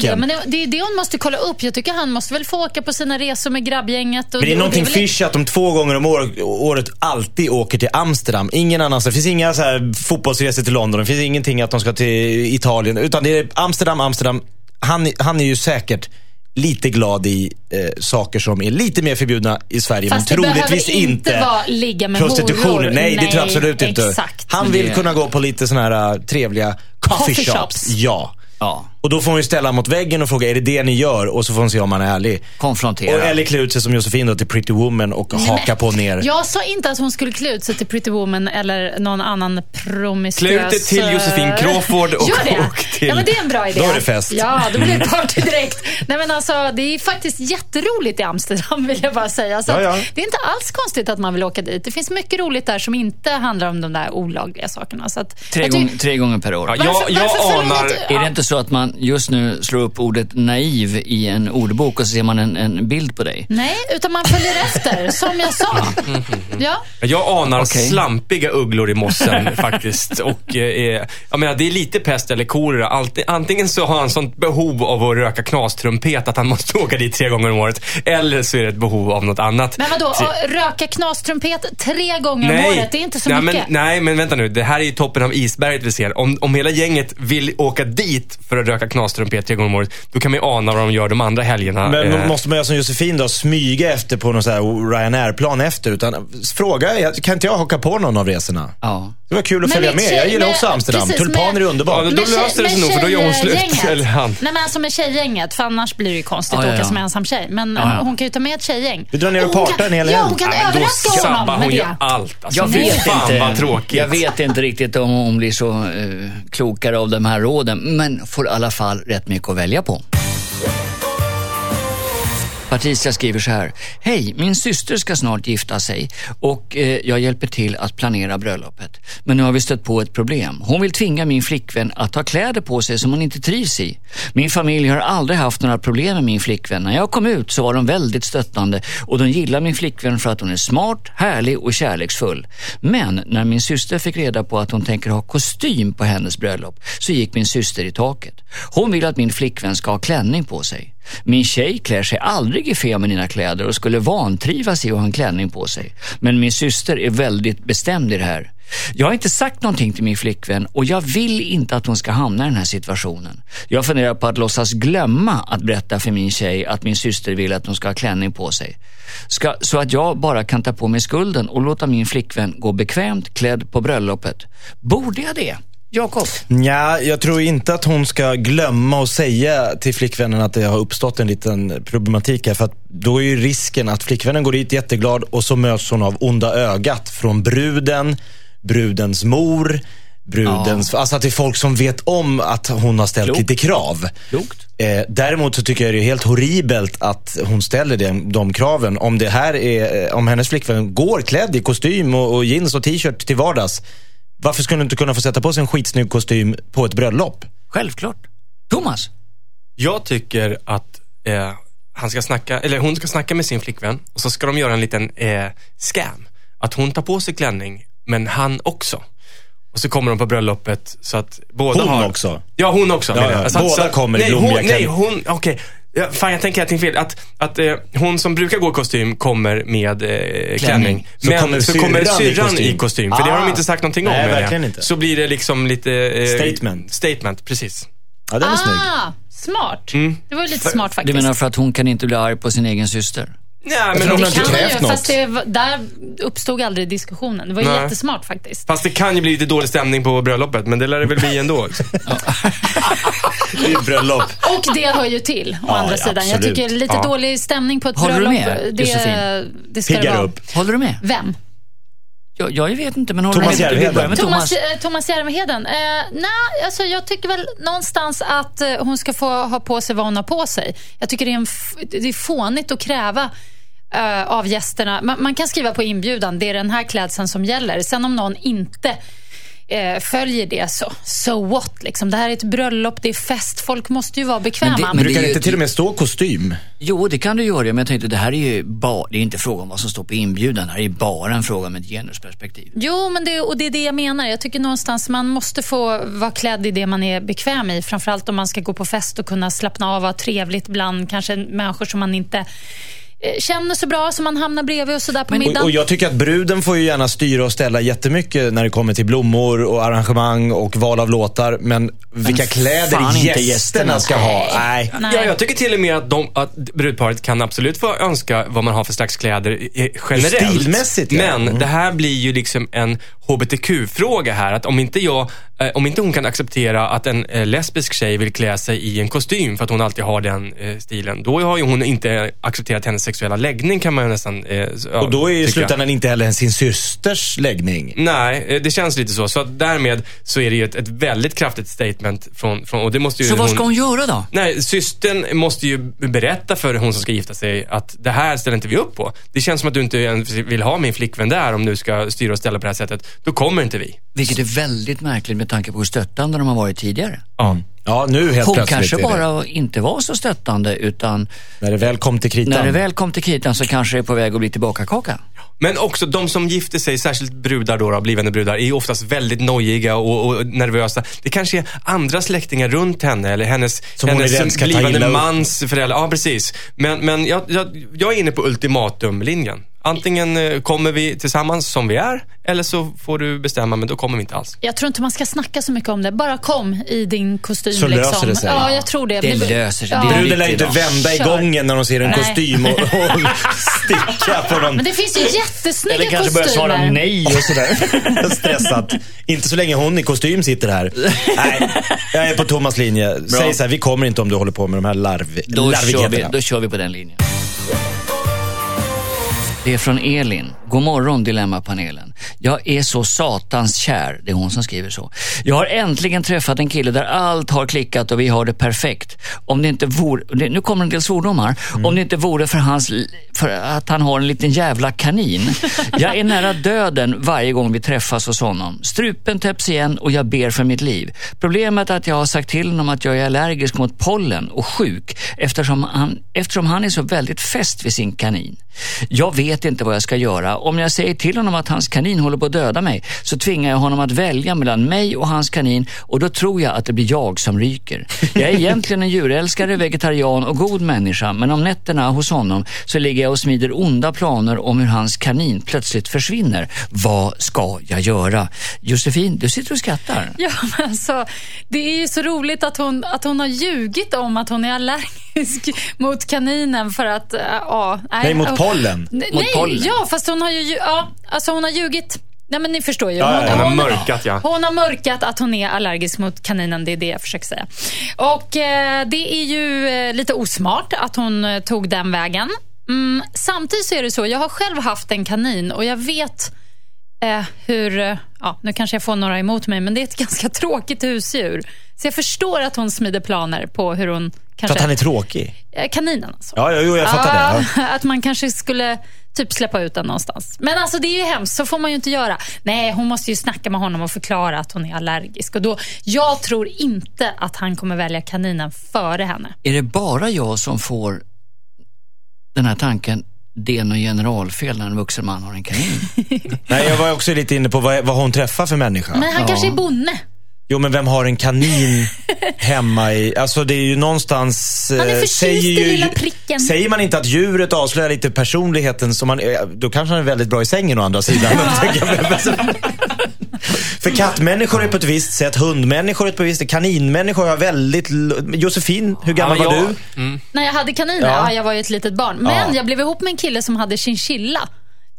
prostitutionsstråken. Men det, det är det hon måste kolla upp. Jag tycker han måste väl få åka på sina resor med grabbgänget. Och Men det är någonting väl- fish att de två gånger om år, året alltid åker till Amsterdam. Ingen annanstans. Det finns inga så här fotbollsresor till London. Det finns ingenting att de ska till Italien. Utan det är Amsterdam, Amsterdam. Han, han är ju säkert lite glad i eh, saker som är lite mer förbjudna i Sverige. Fast men troligtvis inte inte vara ligga med prostitution. horor. Nej, det tror jag absolut inte. Exakt. Han Men vill kunna gå på lite såna här äh, trevliga coffee, Coffee shops. shops. Ja. Ja. Och då får hon ju ställa mot väggen och fråga, är det det ni gör? Och så får hon se om han är ärlig. Konfrontera. Och, eller klä ut sig som Josefin då till Pretty Woman och haka på ner. Jag sa inte att hon skulle klä ut sig till Pretty Woman eller någon annan promiskuös... Klä ut dig till Josefin Crawford och- Gör det? och till- Ja, men det är en bra idé. Då är det fest. Ja, då blir det party direkt. Nej, men alltså, det är faktiskt jätteroligt i Amsterdam, vill jag bara säga. Så Ja, ja. Det är inte alls konstigt att man vill åka dit. Det finns mycket roligt där som inte handlar om de där olagliga sakerna. Så att, Tre, gång, tre gånger per år. Ja, jag, Varför- jag varför anar... Är det inte så att man just nu slår upp ordet naiv i en ordbok och så ser man en, en bild på dig? Nej, utan man följer efter, som jag sa. Ja. Jag anar Okej. slampiga ugglor i mossen faktiskt. Och, eh, jag menar, det är lite pest eller kolera. Antingen så har han sånt behov av att röka knastrumpet att han måste åka dit tre gånger om året. Eller så är det ett behov av något annat. Men vadå, Tre- och röka knastrumpet tre gånger om året, det är inte så nej, mycket. Men, nej, men vänta nu. Det här är ju toppen av isberget vi ser. Om, om hela gänget vill åka dit för att röka knastrumpet tre gånger om året, då kan man ju ana vad de gör de andra helgerna. Men Eh, måste man göra som Josefin då, smyga efter på någon sån här Ryanair-plan efter? Utan fråga, kan inte jag haka på någon av resorna? Ja. Det var kul att Men följa med tjej- Jag gillar också Amsterdam. precis, Tulpaner är underbart. Ja, men då löser det sig nog, för då gör hon slut. Eller han. Nej men alltså med tjejgänget, för annars blir det ju konstigt Ja, att ja, åka ja. som ensam tjej. Men Ja, ja. hon kan ju ta med ett tjejgäng. Vi drar ner och hon partar kan- en hel Ja, helg. hon kan Ja, men då överraska honom med hon det. allt. Alltså, Jag vet, fan inte, vad tråkigt. jag vet inte riktigt om hon blir så eh, klokare av de här råden, men får i alla fall rätt mycket att välja på. Patricia skriver så här. Hej, min syster ska snart gifta sig och eh, jag hjälper till att planera bröllopet. Men nu har vi stött på ett problem. Hon vill tvinga min flickvän att ha kläder på sig som hon inte trivs i. Min familj har aldrig haft några problem med min flickvän. När jag kom ut så var de väldigt stöttande och de gillar min flickvän för att hon är smart, härlig och kärleksfull. Men när min syster fick reda på att hon tänker ha kostym på hennes bröllop så gick min syster i taket. Hon vill att min flickvän ska ha klänning på sig. Min tjej klär sig aldrig i feminina kläder och skulle vantrivas i att ha en klänning på sig. Men min syster är väldigt bestämd i det här. Jag har inte sagt någonting till min flickvän och jag vill inte att hon ska hamna i den här situationen. Jag funderar på att låtsas glömma att berätta för min tjej att min syster vill att hon ska ha klänning på sig. Ska, så att jag bara kan ta på mig skulden och låta min flickvän gå bekvämt klädd på bröllopet. Borde jag det? Jakob? Ja, jag tror inte att hon ska glömma att säga till flickvännen att det har uppstått en liten problematik här. För att då är ju risken att flickvännen går dit jätteglad och så möts hon av onda ögat från bruden, brudens mor, brudens... Alltså att det är folk som vet om att hon har ställt Klokt. lite krav. Klokt. Eh, däremot så tycker jag det är helt horribelt att hon ställer de, de kraven. Om det här är, eh, om hennes flickvän går klädd i kostym och, och jeans och t-shirt till vardags. Varför skulle hon inte kunna få sätta på sig en skitsnygg kostym på ett bröllop? Självklart. Thomas? Jag tycker att eh, han ska snacka, eller hon ska snacka med sin flickvän och så ska de göra en liten eh, scam. Att hon tar på sig klänning, men han också. Och så kommer de på bröllopet så att båda Hon har... också? Ja, hon också. Ja, ja. Så att- Båda så kommer i nej, blommiga hon, Nej, hon, okej. Ja, fan, jag tänker allting fel. Att, att eh, hon som brukar gå i kostym kommer med eh, klänning. Så Men kommer så kommer syrran i kostym. i kostym. För det har de Ah. inte sagt någonting om. Nej, verkligen inte. Så blir det liksom lite... Eh, Statement. Statement, precis. Ja, den är snygg. Ah, smart. Mm. Det var ju lite smart Du faktiskt. menar för att hon kan inte bli arg på sin egen syster? Nej, tror men hon de har inte kan krävt ju, något. fast det, där uppstod aldrig diskussionen. Det var ju Nej. jättesmart faktiskt. Fast det kan ju bli lite dålig stämning på bröllopet, men det lär det väl bli ändå. Det är bröllop. Och det hör ju till, å Ja, andra sidan. Jag tycker lite Ja. dålig stämning på ett Håller du bröllop, med, det, Josefin? det ska det Piggar vara. upp. Håller du med? Vem? Jag, jag vet inte, men håller Thomas med? Järvheden. med Thomas, Thomas. Thomas Järvheden? Eh, nej, alltså jag tycker väl någonstans att eh, hon ska få ha på sig vad hon har på sig. Jag tycker det är, en det är fånigt att kräva eh, av gästerna. Man, man kan skriva på inbjudan, det är den här klädseln som gäller. Sen om någon inte eh, följer det, så so what? Liksom. Det här är ett bröllop, det är fest. Folk måste ju vara bekväma. Men det- men Brukar är det inte till och med stå kostym? Jo, det kan du göra, men jag tänkte det här är ju bara, det är inte fråga om vad som står på inbjudan. Det här är bara en fråga om ett genusperspektiv. Jo, men det, och det är det jag menar. Jag tycker någonstans man måste få vara klädd i det man är bekväm i. Framförallt om man ska gå på fest och kunna slappna av och ha trevligt bland kanske människor som man inte känner så bra, som man hamnar bredvid och sådär på Och, middagen. och jag tycker att bruden får ju gärna styra och ställa jättemycket när det kommer till blommor och arrangemang och val av låtar. Men vilka kläder fan inte gästerna gästerna. ska ha. Nej. Nej. Ja, jag tycker till och med att, de, att brudparet kan absolut få önska vad man har för slags kläder eh, generellt. Stilmässigt, ja. Men Mm. det här blir ju liksom en HBTQ-fråga här. Att om inte jag eh, om inte hon kan acceptera att en eh, lesbisk tjej vill klä sig i en kostym för att hon alltid har den eh, stilen, då har ju hon inte accepterat hennes sexuella läggning kan man ju nästan eh, ja, Och då är i tycka. slutändan inte heller sin systers läggning. Nej, eh, det känns lite så. Så att därmed så är det ju ett, ett väldigt kraftigt statement från, från och det måste ju Så vad ska hon göra då? Nej, systern måste ju berätta för hon som ska gifta sig att det här ställer inte vi upp på. Det känns som att du inte ens vill ha min flickvän där om du ska styra och ställa på det här sättet. Då kommer inte vi. Vilket är väldigt märkligt med tanke på hur stöttande de har varit tidigare. Ja. Ja, nu helt Hon plötsligt. kanske bara inte var så stöttande utan När det väl kom till kritan. när det väl kom till kritan så kanske det är på väg att bli tillbaka kaka. Men också de som gifter sig, särskilt brudar då, då blivande brudar, är oftast väldigt nojiga och, och nervösa. Det kanske är andra släktingar runt henne eller hennes, Som hennes blivande mans föräldrar. Ja, precis. Men, men jag, jag, jag är inne på ultimatumlinjen. Antingen eh, kommer vi tillsammans som vi är, eller så får du bestämma, men då kommer vi inte alls. Jag tror inte man ska snacka så mycket om det. Bara kom i din kostym. Så löser liksom. det sig. Ja, jag tror det. Det löser sig. Bruden lär inte bra. vända i gången när de ser en Nej. kostym och, och sticka på någon. Men det finns ju jättesnygga Eller kanske börja svara kostymer. nej och sådär. Stressat. Inte så länge hon i kostym sitter här. Nej, jag är på Thomas linje. Säg så här, vi kommer inte om du håller på med de här larv, Då kör, vi, larvigheterna. då kör vi på den linjen. Det är från Elin. God morgon Dilemmapanelen. Jag är så satans kär. Det är hon som skriver så. Jag har äntligen träffat en kille där allt har klickat och vi har det perfekt. Om det inte vore, nu kommer en del svordomar. Om det inte vore för, hans, för att han har en liten jävla kanin. Jag är nära döden varje gång vi träffas hos honom. Strupen täpps igen och jag ber för mitt liv. Problemet är att jag har sagt till honom att jag är allergisk mot pollen och sjuk eftersom han, eftersom han är så väldigt fäst vid sin kanin. Jag vet inte vad jag ska göra. Om jag säger till honom att hans kanin håller på att döda mig så tvingar jag honom att välja mellan mig och hans kanin och då tror jag att det blir jag som ryker. Jag är egentligen en djurälskare, vegetarian och god människa men om nätterna hos honom så ligger jag och smider onda planer om hur hans kanin plötsligt försvinner. Vad ska jag göra? Josefin, du sitter och skrattar. Ja, men alltså, det är ju så roligt att hon, att hon har ljugit om att hon är allergisk mot kaninen för att... äh, ja, Nej, mot och- pollen. Nej, Mot nej, pollen. ja, fast hon har ju... Ja, alltså hon har ljugit. Nej, men ni förstår ju. Ja, ja, ja. Hon har mörkat, ja. Hon har mörkat att hon är allergisk mot kaninen, det är det jag försöker säga. Och eh, det är ju eh, lite osmart att hon eh, tog den vägen. Mm, samtidigt så är det så, jag har själv haft en kanin och jag vet eh, hur, eh, ja, nu kanske jag får några emot mig, men det är ett ganska tråkigt husdjur. Så jag förstår att hon smider planer på hur hon För kanske... att han är tråkig. Eh, Kaninen alltså. Ja, jo, jag fattar det. Ja. Att man kanske skulle typ släppa ut den någonstans. Men alltså det är ju hemskt, så får man ju inte göra. Nej, hon måste ju snacka med honom och förklara att hon är allergisk. Och då, jag tror inte att han kommer välja kaninen före henne. Är det bara jag som får den här tanken, det är något generalfel när en vuxen man har en kanin? Nej, jag var också lite inne på vad, vad hon träffar för människa. Men han kanske är bonde. Jo, men vem har en kanin hemma i... Alltså det är ju någonstans... Han är eh, förtjust säger i lilla pricken. Säger man inte att djuret avslöjar lite personligheten som man... eh, Då kanske han är väldigt bra i sängen å andra sidan. För kattmänniskor är på ett visst sätt, hundmänniskor är på ett visst sätt, kaninmänniskor har väldigt... Josefin, hur gammal Ja, var jag- du? Mm. När jag hade kaniner, Ja. ja. jag var ju ett litet barn. Men Ja. jag blev ihop med en kille som hade chinchilla.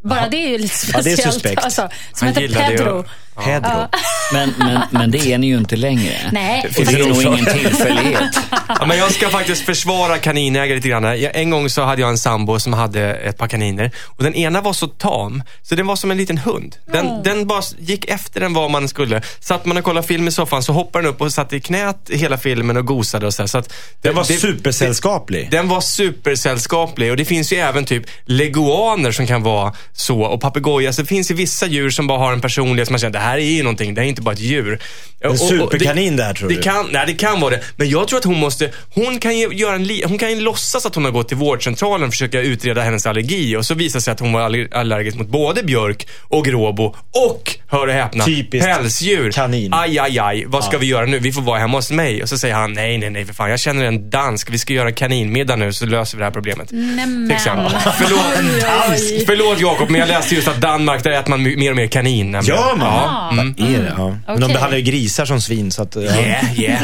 Bara det är ju lite Ja, det är speciellt. suspekt. Alltså, som Han heter gillade ju- Pedro. Pedro. Men, men, men det är ni ju inte längre. Nej. Och det är nog ingen tillfällighet. Ja, men jag ska faktiskt försvara kaninägare lite grann. En gång så hade jag en sambo som hade ett par kaniner. Och den ena var så tam, så den var som en liten hund. Den, Åh. den bara gick efter den vad man skulle. Satt man och kollade film i soffan så hoppade den upp och satt i knät hela filmen och gosade och så, här. så att Den var det- supersällskaplig. Den var supersällskaplig och det finns ju även typ leguaner som kan vara så och papegojas. Det finns ju vissa djur som bara har en personlighet som man känner, det här är ju någonting, det här är inte bara ett djur. En superkanin det här, tror det du? Kan, nej, det kan vara det. Men jag tror att hon måste, hon kan ju göra en, hon kan ju låtsas att hon har gått till vårdcentralen och försöka utreda hennes allergi och så visar sig att hon var aller- allergisk mot både björk och gråbo och, hör och häpna, Typiskt pälsdjur. kanin. Aj, aj, aj. Vad ska vi göra nu? Vi får vara hemma hos mig. Och så säger han, nej, nej, nej för fan. Jag känner en dansk. Vi ska göra kaninmiddag nu så löser vi det här problemet. Nämen. Till exempel. Förlåt, Oj, oj. förlåt Jakob, men jag läste just att Danmark, där äter man my- mer och mer kanin. nämligen. Gör man? Ja. Mm. Vad är det? Ja. Men de Okej. behandlar ju grisar som svin så att... Ja. Yeah, yeah.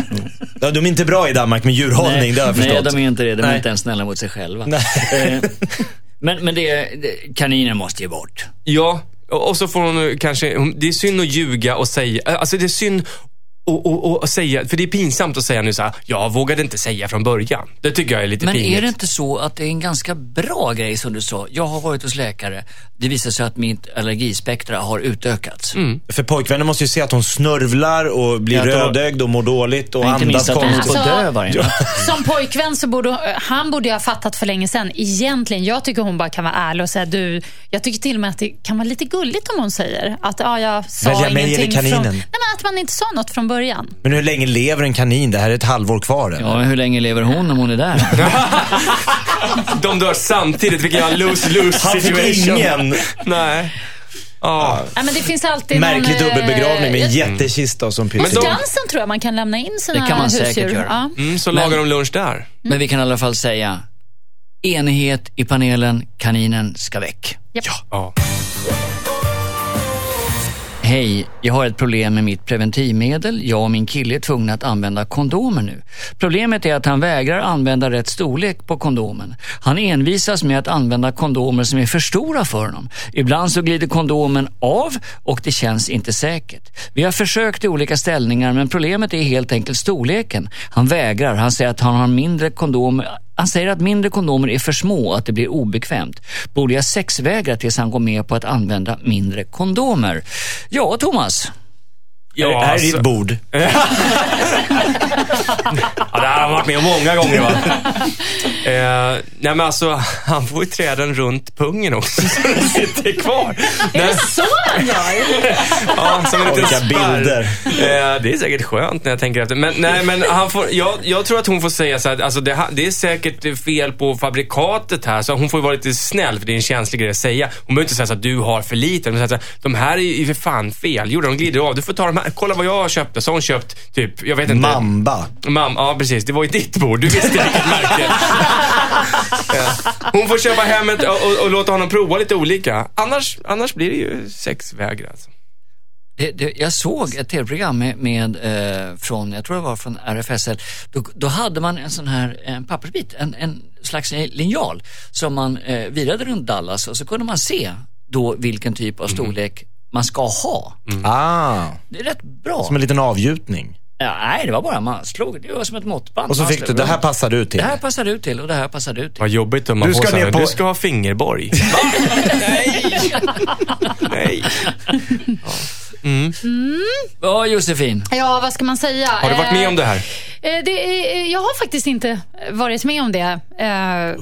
Ja, de är inte bra i Danmark med djurhållning, det har jag nej, förstått. de är inte det. De är Nej. inte ens snälla mot sig själva. Nej. Eh, Men, men det, det, kaninen måste ju bort. Ja, och och så får hon kanske, hon- det är synd att ljuga och säga, alltså det är synd och, och, och säga, för det är pinsamt att säga nu så här, jag vågade inte säga från början. Det tycker jag är lite Men pinigt. är det inte så att det är en ganska bra grej som du sa? Jag har varit hos läkare. Det visar sig att mitt allergispektra har utökats. Mm. För pojkvännen måste ju se att hon snörvlar och blir tror- rödögd och mår dåligt och Ja, inte minst andas att hon konstigt. Alltså- dö varje natt. Som pojkvän så borde han borde jag ha fattat för länge sedan. Egentligen, jag tycker hon bara kan vara ärlig och säga du, jag tycker till och med att det kan vara lite gulligt om hon säger att ja, jag sa Välja mig ingenting eller kaninen? från... Nej, men att man inte sa något från början. Men hur länge lever en kanin? Det här är ett halvår kvar. eller? Ja, men hur länge lever hon om hon är där? De dör samtidigt, vilken jävla lose-lose Han fick situation. ingen. Nej. Ja. Nej, men det finns alltid Märklig någon, eh, dubbelbegravning med en jag- jättekista som pyssar. Men Skansen tror jag man kan lämna in sina Det kan man husdjur. säkert göra. Ja. Mm, så Men- lagar de lunch där. Men vi kan i alla fall säga enighet i panelen, kaninen ska väck. Ja. Hej, jag har ett problem med mitt preventivmedel. Jag och min kille är tvungna att använda kondomer nu. Problemet är att han vägrar använda rätt storlek på kondomen. Han envisas med att använda kondomer som är för stora för honom. Ibland så glider kondomen av och det känns inte säkert. Vi har försökt i olika ställningar men problemet är helt enkelt storleken. Han vägrar. Han säger att han har mindre kondomer han säger att mindre kondomer är för små och att det blir obekvämt. Borde jag sexvägra tills han går med på att använda mindre kondomer? Ja, Thomas. Ja, det här är alltså- ditt bord. Ja, det här har han varit med om många gånger va? eh, nej men alltså, han får ju träden runt pungen också så den sitter kvar. Nej, Så han gör? ja, som en Vilka bilder. Eh, det är säkert skönt när jag tänker efter. Men, nej, men han får, jag, jag tror att hon får säga så här, alltså det, det är säkert fel på fabrikatet här. Så hon får ju vara lite snäll för det är en känslig grej att säga. Hon behöver inte säga så att du har för lite. Men säga så här, de här är ju för fan fel. Jo, de glider av. Du får ta de här. Kolla vad jag köpte. Så har hon köpt typ, jag vet inte. Mamba. Mam, ja precis. Det var ju ditt bord. Du visste vilket märke. Ja. Hon får köpa hem ett och, och, och låta honom prova lite olika. Annars, annars blir det ju sexvägrar. Alltså. Det, det, jag såg ett tv-program med, med eh, från, jag tror det var från RFSL. Då, då hade man en sån här en pappersbit, en, en slags linjal som man eh, virade runt Dallas och så kunde man se då vilken typ av storlek man ska ha. Ah, Det är rätt bra. som en liten avgjutning. Ja, nej, det var bara man slog, det var som ett måttband. Och så fick du, det här passar du till. Det här passar du till och det här passar du till. Vad jobbigt om man Du får ska ner på- du ska ha fingerborg. Nej! Nej. Ja, Josefin. Ja, vad ska man säga? Har du varit med om det här? Eh, det är, jag har faktiskt inte varit med om det. Eh,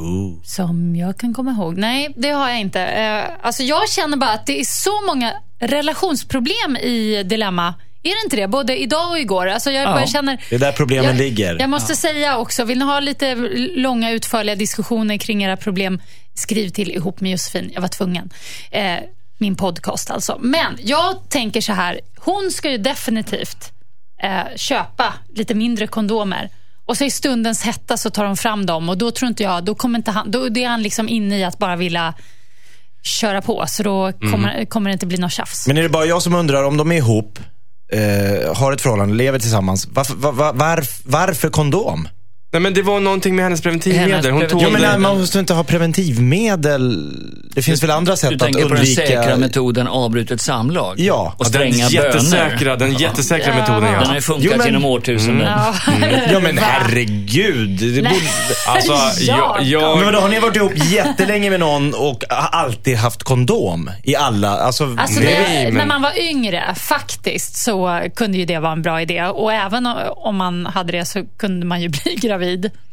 som jag kan komma ihåg. Nej, det har jag inte. Eh, alltså jag känner bara att det är så många relationsproblem i Dilemma. Är det inte det? Både idag och igår. Alltså jag bara känner, Det är där problemen jag, ligger. Jag måste säga också, vill ni ha lite långa utförliga diskussioner kring era problem, skriv till ihop med Josefin. Jag var tvungen. Eh, min podcast alltså. Men jag tänker så här, hon ska ju definitivt eh, köpa lite mindre kondomer. Och så i stundens hetta så tar de fram dem och då tror inte jag, då kommer inte han, då är han liksom inne i att bara vilja köra på. Så då kommer, kommer det inte bli något tjafs. Men är det bara jag som undrar, om de är ihop, eh, har ett förhållande, lever tillsammans, varför, var, var, varf- varför kondom? Nej men det var någonting med hennes preventivmedel. Hennes Hon tog Jo, men nej, man måste inte ha preventivmedel. Det finns väl andra Du sätt att tänker på den undvika... säkra metoden avbrutet samlag? Ja. Och Ja, den stränga jättesäkra, böner? den jättesäkra Ja. metoden Den har ja. ju funkat Jo, men- genom årtusenden. Ja. Ja men herregud. Det Nej. borde... Alltså, jag, jag, Men vadå, har ni varit ihop jättelänge med någon och har alltid haft kondom? I alla, alltså... Alltså det- det, men- När man var yngre, faktiskt, så kunde ju det vara en bra idé. Och även om man hade det så kunde man ju bli gravid.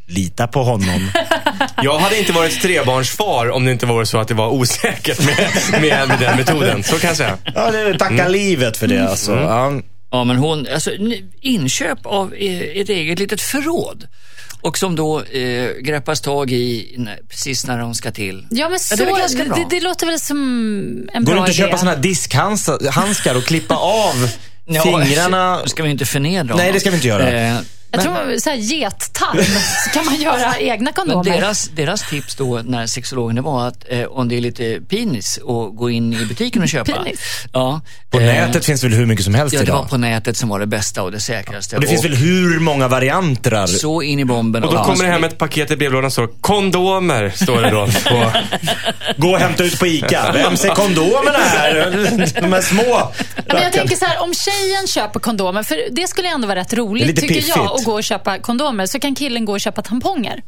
Lita på honom. jag hade inte varit trebarnsfar om det inte vore så att det var osäkert med, med, med den metoden. Så kan jag säga. Ja, det, tacka livet för det alltså. Ja. Ja, men hon, alltså, inköp av eh, ett eget litet förråd. Och som då eh, greppas tag i när, precis när hon ska till. Ja, men Ja, så, det ganska det, det, det låter väl som en Går det bra inte att idé. köpa såna här diskhandskar och klippa av fingrarna? Nu ska vi inte förnedra Nej, honom. det ska vi inte göra. Eh, Jag tror så här gettarm så kan man göra egna Men kondomer. deras, deras tips då när sexologen var att eh, om det är lite penis och gå in i butiken och köpa. Penis? Ja, På eh, nätet finns det väl hur mycket som helst Ja, det var idag? på nätet som var det bästa och det säkraste. Och det finns väl hur många varianter? så in i bomben. Och då ja, kommer det så- hem ett paket i brevlådan och står kondomer, står det då. På, Gå och hämta ut på ICA. Vem ser kondomerna här? De här små. Ja, Men jag tänker så här, om tjejen köper kondomer, för det skulle ändå vara rätt roligt lite tycker piffigt. jag, att gå och köpa kondomer, så kan killen gå och köpa tamponger.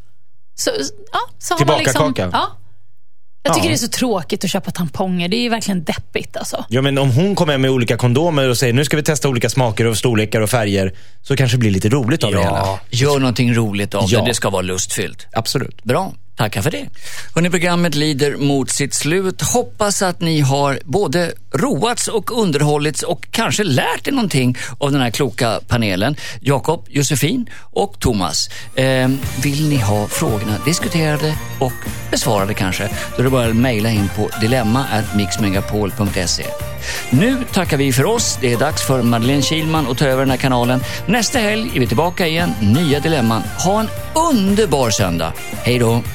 Så, ja, så har man liksom, ja. Jag tycker Ja. det är så tråkigt att köpa tamponger. Det är ju verkligen deppigt alltså. Ja, men om hon kommer med olika kondomer och säger nu ska vi testa olika smaker och storlekar och färger så kanske det blir lite roligt av det hela. Ja, gör någonting roligt av Ja. det. Det ska vara lustfyllt. Absolut. Bra, tackar för det. Hörrni, programmet lider mot sitt slut. Hoppas att ni har både roats och underhållits och kanske lärt er någonting av den här kloka panelen. Jakob, Josefin och Thomas. Eh, vill ni ha frågorna diskuterade och besvarade kanske, då är det bara att mejla in på dilemma@mixmegapol.se. Nu tackar vi för oss. Det är dags för Madeleine Kilman att ta över den här kanalen. Nästa helg är vi tillbaka igen. Nya Dilemman. Ha en underbar söndag. Hej då!